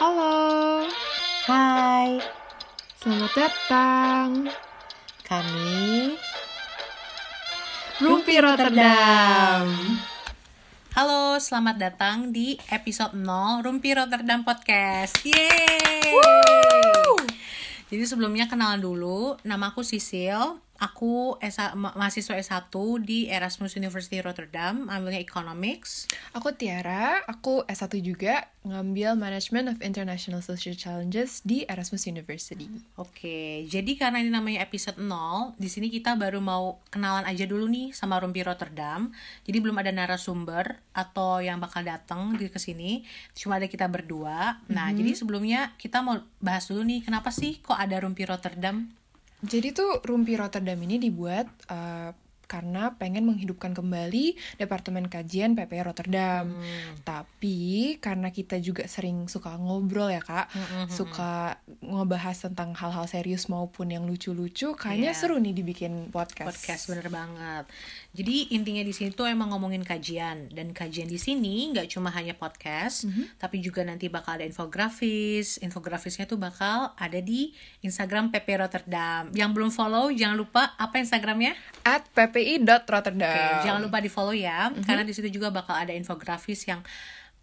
Halo, Hai, selamat datang. kami Rumpi Rotterdam. Halo, selamat datang di episode 0 Rumpi Rotterdam Podcast. Yeay! Jadi sebelumnya kenalan dulu, nama aku Sisil. Aku S- ma- mahasiswa S1 di Erasmus University Rotterdam, ambilnya Economics. Aku Tiara, aku S1 juga ngambil Management of International Social Challenges di Erasmus University. Oke, jadi karena ini namanya episode 0, di sini kita baru mau kenalan aja dulu nih sama Rumpi Rotterdam. Jadi belum ada narasumber atau yang bakal datang di ke sini, cuma ada kita berdua. Nah, jadi sebelumnya kita mau bahas dulu nih, kenapa sih kok ada Rumpi Rotterdam? Jadi tuh Rumpi Rotterdam ini dibuat uh, karena pengen menghidupkan kembali Departemen Kajian PP Rotterdam. Tapi karena kita juga sering suka ngobrol ya kak, suka ngebahas tentang hal-hal serius maupun yang lucu-lucu, kayaknya Iya. seru nih dibikin podcast. Podcast bener banget. Jadi intinya di sini tuh emang ngomongin kajian dan kajian di sini nggak cuma hanya podcast, tapi juga nanti bakal ada infografis. Infografisnya tuh bakal ada di Instagram PP Rotterdam. Yang belum follow jangan lupa apa Instagramnya? At ppi.rotterdam. Oke, jangan lupa di follow ya, karena di situ juga bakal ada infografis yang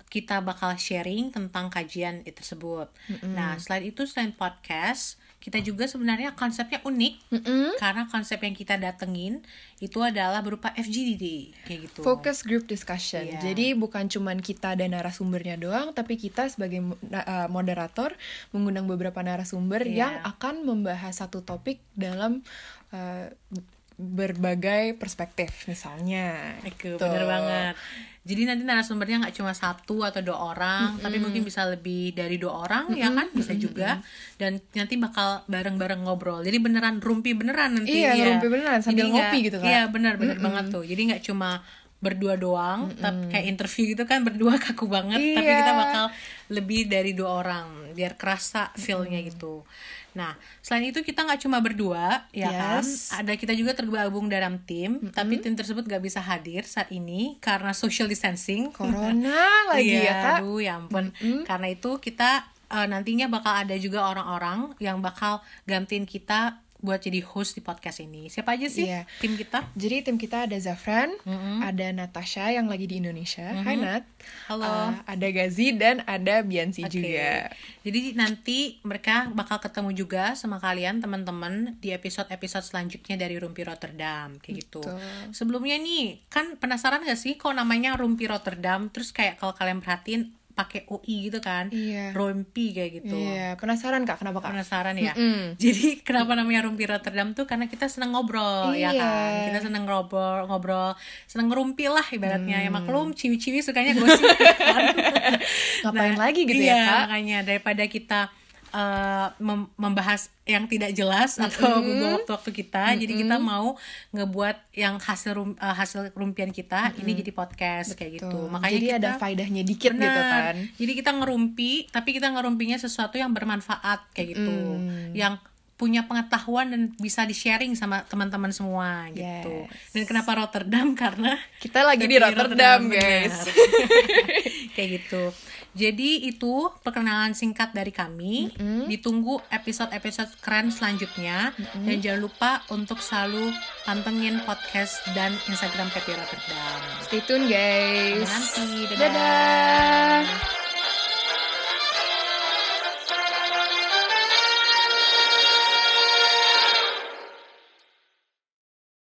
kita bakal sharing tentang kajian itu tersebut. Nah, selain itu selain podcast, kita juga sebenarnya konsepnya unik karena konsep yang kita datengin itu adalah berupa FGD kayak gitu. Focus group discussion. Iya. Jadi bukan cuman kita dan narasumbernya doang, tapi kita sebagai uh, moderator mengundang beberapa narasumber Iya. yang akan membahas satu topik dalam uh, berbagai perspektif misalnya. Itu Gitu. bener banget. Jadi nanti narasumbernya nggak cuma satu atau dua orang, tapi mungkin bisa lebih dari dua orang, ya kan? Bisa juga. Dan nanti bakal bareng-bareng ngobrol. Jadi beneran rumpi beneran nanti. Iya, ya. rumpi beneran, sambil Jadi ngopi gitu, Kak. Iya, bener bener banget tuh. Jadi nggak cuma berdua doang, tapi kayak interview gitu kan berdua kaku banget, tapi Iya. kita bakal lebih dari dua orang biar kerasa feel-nya gitu. Nah, selain itu kita nggak cuma berdua, ya kan? Yes. Ada kita juga tergabung dalam tim, tapi tim tersebut nggak bisa hadir saat ini karena social distancing. Corona lagi Iya, ya kak. Aduh, ya ampun. Karena itu kita eh, nantinya bakal ada juga orang-orang yang bakal gantiin kita buat jadi host di podcast ini. Siapa aja sih Iya. tim kita? Jadi tim kita ada Zafran, ada Natasha yang lagi di Indonesia. Hai Nat. Halo. Uh, ada Gazi dan ada Biansi Oke. juga. Jadi nanti mereka bakal ketemu juga sama kalian teman-teman di episode-episode selanjutnya dari Rumpi Rotterdam kayak gitu. Betul. Sebelumnya nih, kan penasaran gak sih kok namanya Rumpi Rotterdam? Terus kayak kalau kalian perhatiin pakai UI gitu kan? Iya. Rumpi kayak gitu. Iya, penasaran kak kenapa kak? penasaran ya. Mm-mm. Jadi kenapa namanya Rumpi Rotterdam tuh karena kita seneng ngobrol ya Iya. kan. Kita seneng ngobrol, ngobrol, seneng ngerumpi lah ibaratnya. Ya Hmm. maklum ciwi-ciwi sukanya gosip kan. Ngapain lagi gitu iya, ya, Kak? makanya daripada kita eh, mem- membahas yang tidak jelas atau membuang waktu-waktu kita, jadi kita mau ngebuat yang hasil rum- eh, hasil rumpian kita ini jadi podcast kayak gitu. Makanya jadi kita ada faedahnya dikit gitu Benar. kan. Jadi kita ngerumpi, tapi kita ngerumpinya sesuatu yang bermanfaat kayak gitu. Yang punya pengetahuan dan bisa di-sharing sama teman-teman semua gitu. Yes. Dan kenapa Rotterdam? Karena Kita lagi di Rotterdam, benar. guys. kayak gitu. Jadi itu perkenalan singkat dari kami. Ditunggu episode-episode keren selanjutnya dan jangan lupa untuk selalu pantengin podcast dan Instagram PP Rotterdam. Stay tune guys. Sampai nanti. Dadah. Dadah.